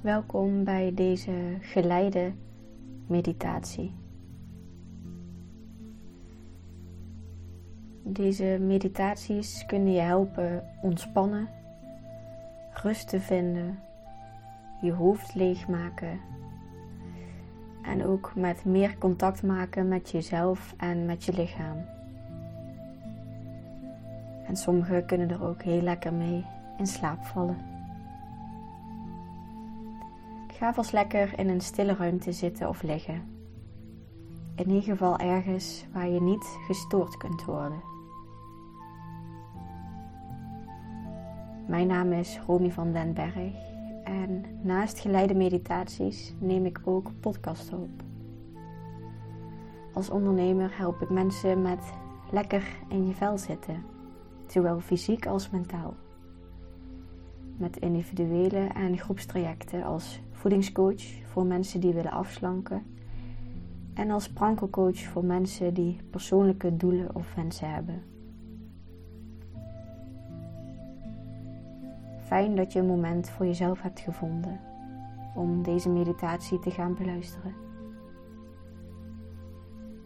Welkom bij deze geleide meditatie. Deze meditaties kunnen je helpen ontspannen, rust te vinden, je hoofd leegmaken en ook met meer contact maken met jezelf en met je lichaam. En sommigen kunnen er ook heel lekker mee in slaap vallen. Ga vast lekker in een stille ruimte zitten of liggen. In ieder geval ergens waar je niet gestoord kunt worden. Mijn naam is Romy van den Berg en naast geleide meditaties neem ik ook podcast op. Als ondernemer help ik mensen met lekker in je vel zitten, zowel fysiek als mentaal. Met individuele en groepstrajecten als voedingscoach voor mensen die willen afslanken en als prankelcoach voor mensen die persoonlijke doelen of wensen hebben. Fijn dat je een moment voor jezelf hebt gevonden om deze meditatie te gaan beluisteren.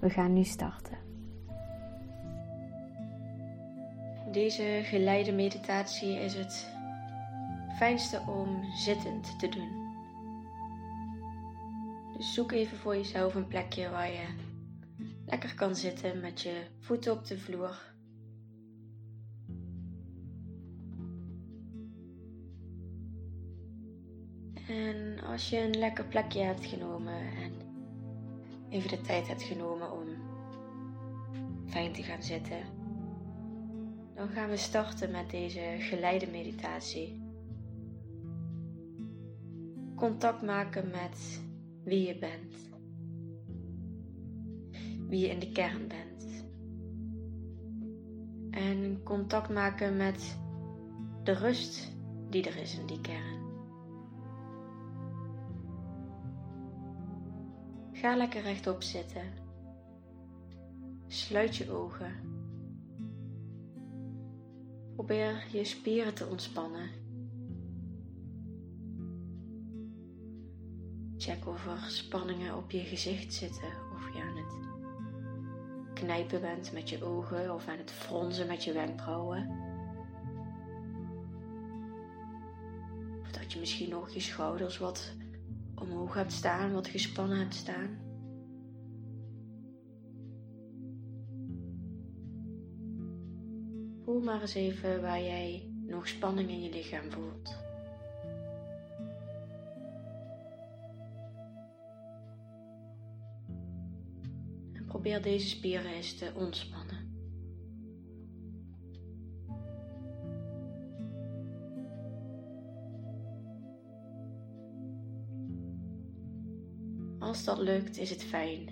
We gaan nu starten. Deze geleide meditatie is het fijnste om zittend te doen. Dus zoek even voor jezelf een plekje waar je lekker kan zitten met je voeten op de vloer. En als je een lekker plekje hebt genomen en even de tijd hebt genomen om fijn te gaan zitten, dan gaan we starten met deze geleide meditatie. Contact maken met wie je bent. Wie je in de kern bent. En contact maken met de rust die er is in die kern. Ga lekker rechtop zitten. Sluit je ogen. Probeer je spieren te ontspannen. Check of er spanningen op je gezicht zitten of je aan het knijpen bent met je ogen of aan het fronsen met je wenkbrauwen. Of dat je misschien nog je schouders wat omhoog hebt staan, wat gespannen hebt staan. Voel maar eens even waar jij nog spanning in je lichaam voelt. Probeer deze spieren eens te ontspannen. Als dat lukt, is het fijn.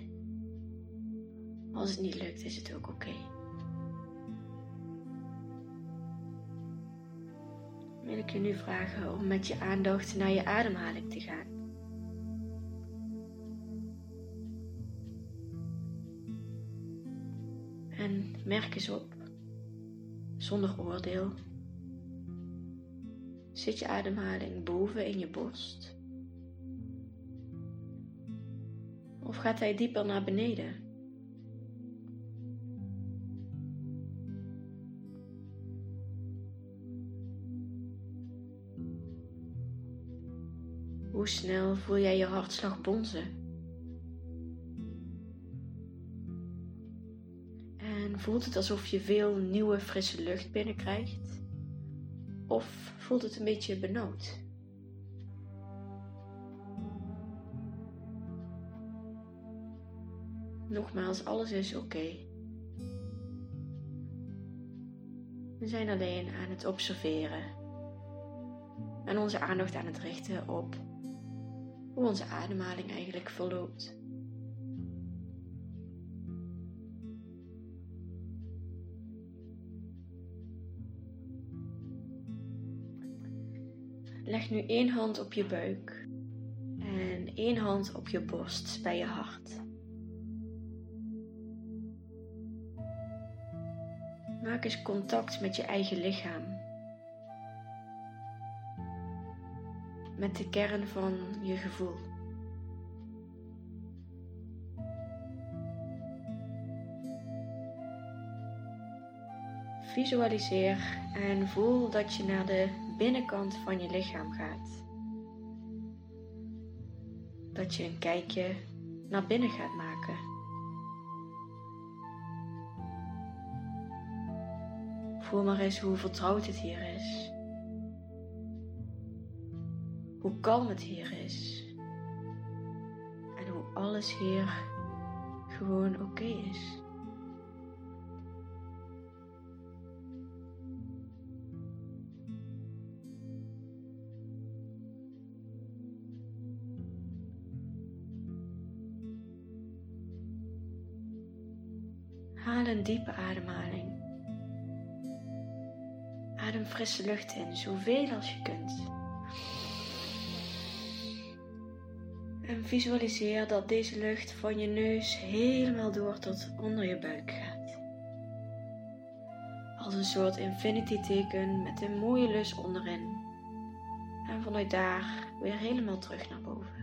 Als het niet lukt, is het ook oké. Wil ik je nu vragen om met je aandacht naar je ademhaling te gaan. Merk eens op, zonder oordeel, zit je ademhaling boven in je borst? Of gaat hij dieper naar beneden? Hoe snel voel jij je hartslag bonzen? En voelt het alsof je veel nieuwe frisse lucht binnenkrijgt? Of voelt het een beetje benauwd? Nogmaals, alles is oké. We zijn alleen aan het observeren en onze aandacht aan het richten op hoe onze ademhaling eigenlijk verloopt. Leg nu één hand op je buik en één hand op je borst bij je hart. Maak eens contact met je eigen lichaam. met de kern van je gevoel. Visualiseer en voel dat je naar de binnenkant van je lichaam gaat. Dat je een kijkje naar binnen gaat maken. Voel maar eens hoe vertrouwd het hier is. Hoe kalm het hier is. En hoe alles hier gewoon oké is. Een diepe ademhaling. Adem frisse lucht in, zoveel als je kunt. En visualiseer dat deze lucht van je neus helemaal door tot onder je buik gaat. Als een soort infinity teken met een mooie lus onderin. En vanuit daar weer helemaal terug naar boven.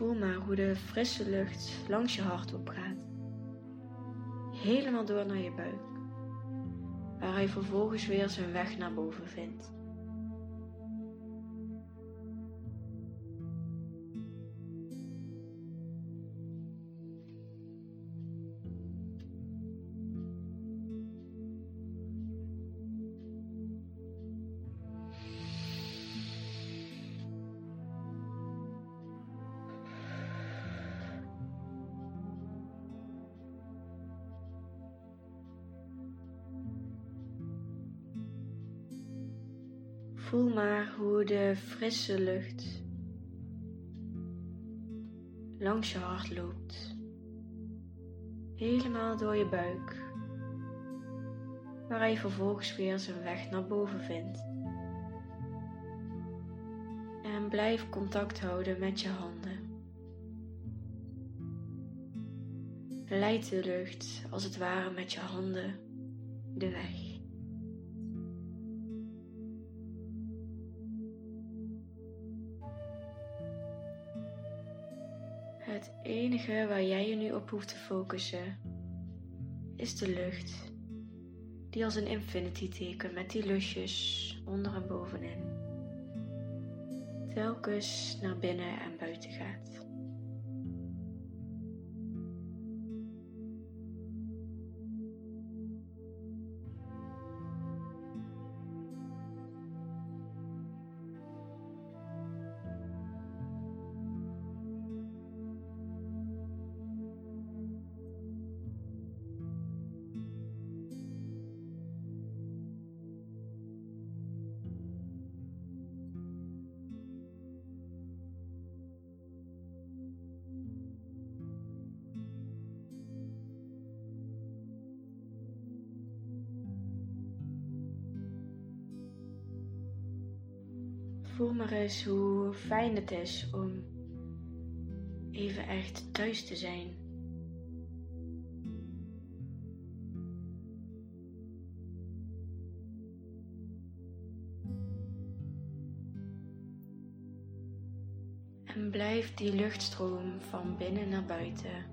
Voel maar hoe de frisse lucht langs je hart opgaat. Helemaal door naar je buik, waar hij vervolgens weer zijn weg naar boven vindt. Voel maar hoe de frisse lucht langs je hart loopt. Helemaal door je buik, waar hij vervolgens weer zijn weg naar boven vindt. En blijf contact houden met je handen. Leid de lucht als het ware met je handen de weg. Het enige waar jij je nu op hoeft te focussen is de lucht, die als een infinity teken met die lusjes onder en bovenin telkens naar binnen en buiten gaat. Voel maar eens hoe fijn het is om even echt thuis te zijn. En blijf die luchtstroom van binnen naar buiten.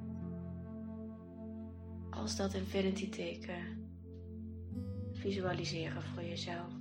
Als dat infinity teken visualiseren voor jezelf.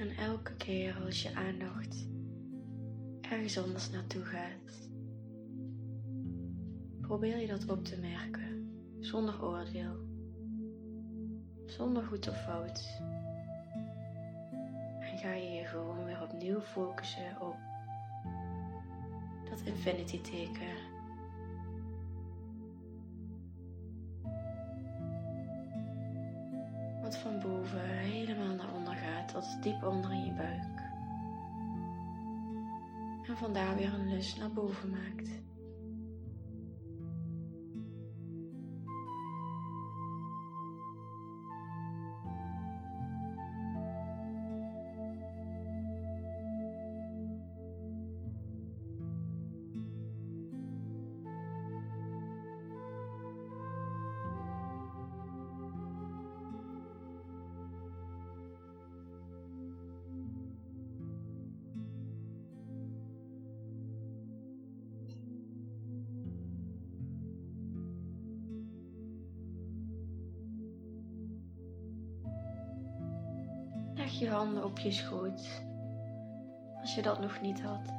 En elke keer als je aandacht ergens anders naartoe gaat, probeer je dat op te merken, zonder oordeel, zonder goed of fout, ga je je gewoon weer opnieuw focussen op dat infinity teken. Wat van boven tot diep onder in je buik. En vandaar weer een lus naar boven maakt. Je handen op je schoot als je dat nog niet had.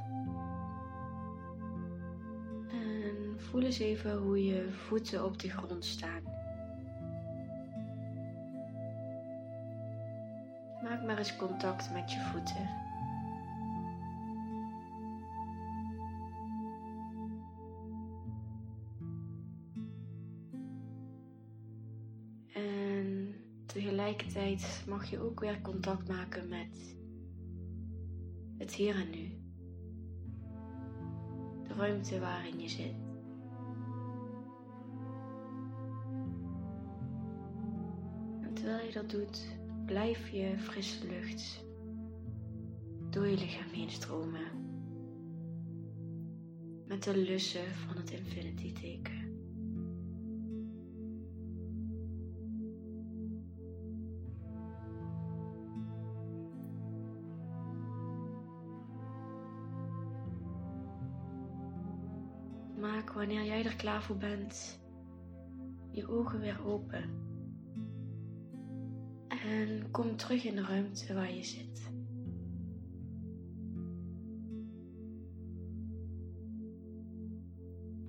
En voel eens even hoe je voeten op de grond staan. Maak maar eens contact met je voeten. Tegelijkertijd mag je ook weer contact maken met het hier en nu. De ruimte waarin je zit. En terwijl je dat doet, blijf je frisse lucht door je lichaam heen stromen. Met de lussen van het infinity teken. Maak wanneer jij er klaar voor bent, je ogen weer open. En kom terug in de ruimte waar je zit.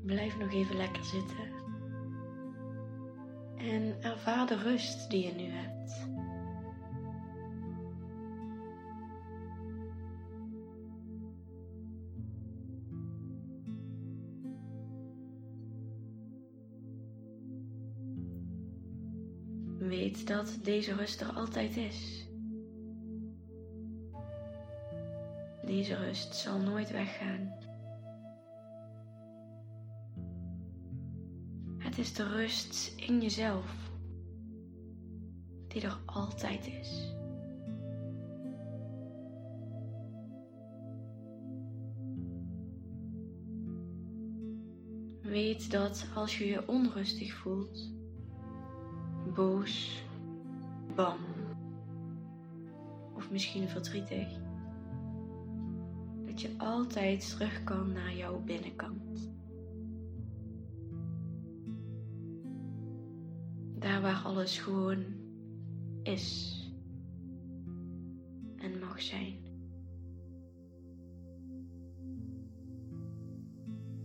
Blijf nog even lekker zitten. En ervaar de rust die je nu hebt. Dat deze rust er altijd is. Deze rust zal nooit weggaan. Het is de rust in jezelf die er altijd is. Weet dat als je je onrustig voelt, boos, bang of misschien verdrietig, dat je altijd terug kan naar jouw binnenkant. Daar waar alles gewoon is en mag zijn.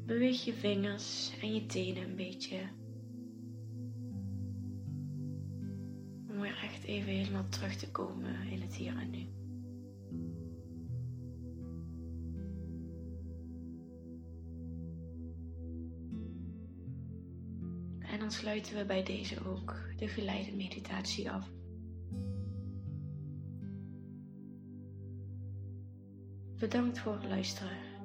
Beweeg je vingers en je tenen een beetje. Om weer even helemaal terug te komen in het hier en nu. En dan sluiten we bij deze ook de geleide meditatie af. Bedankt voor het luisteren.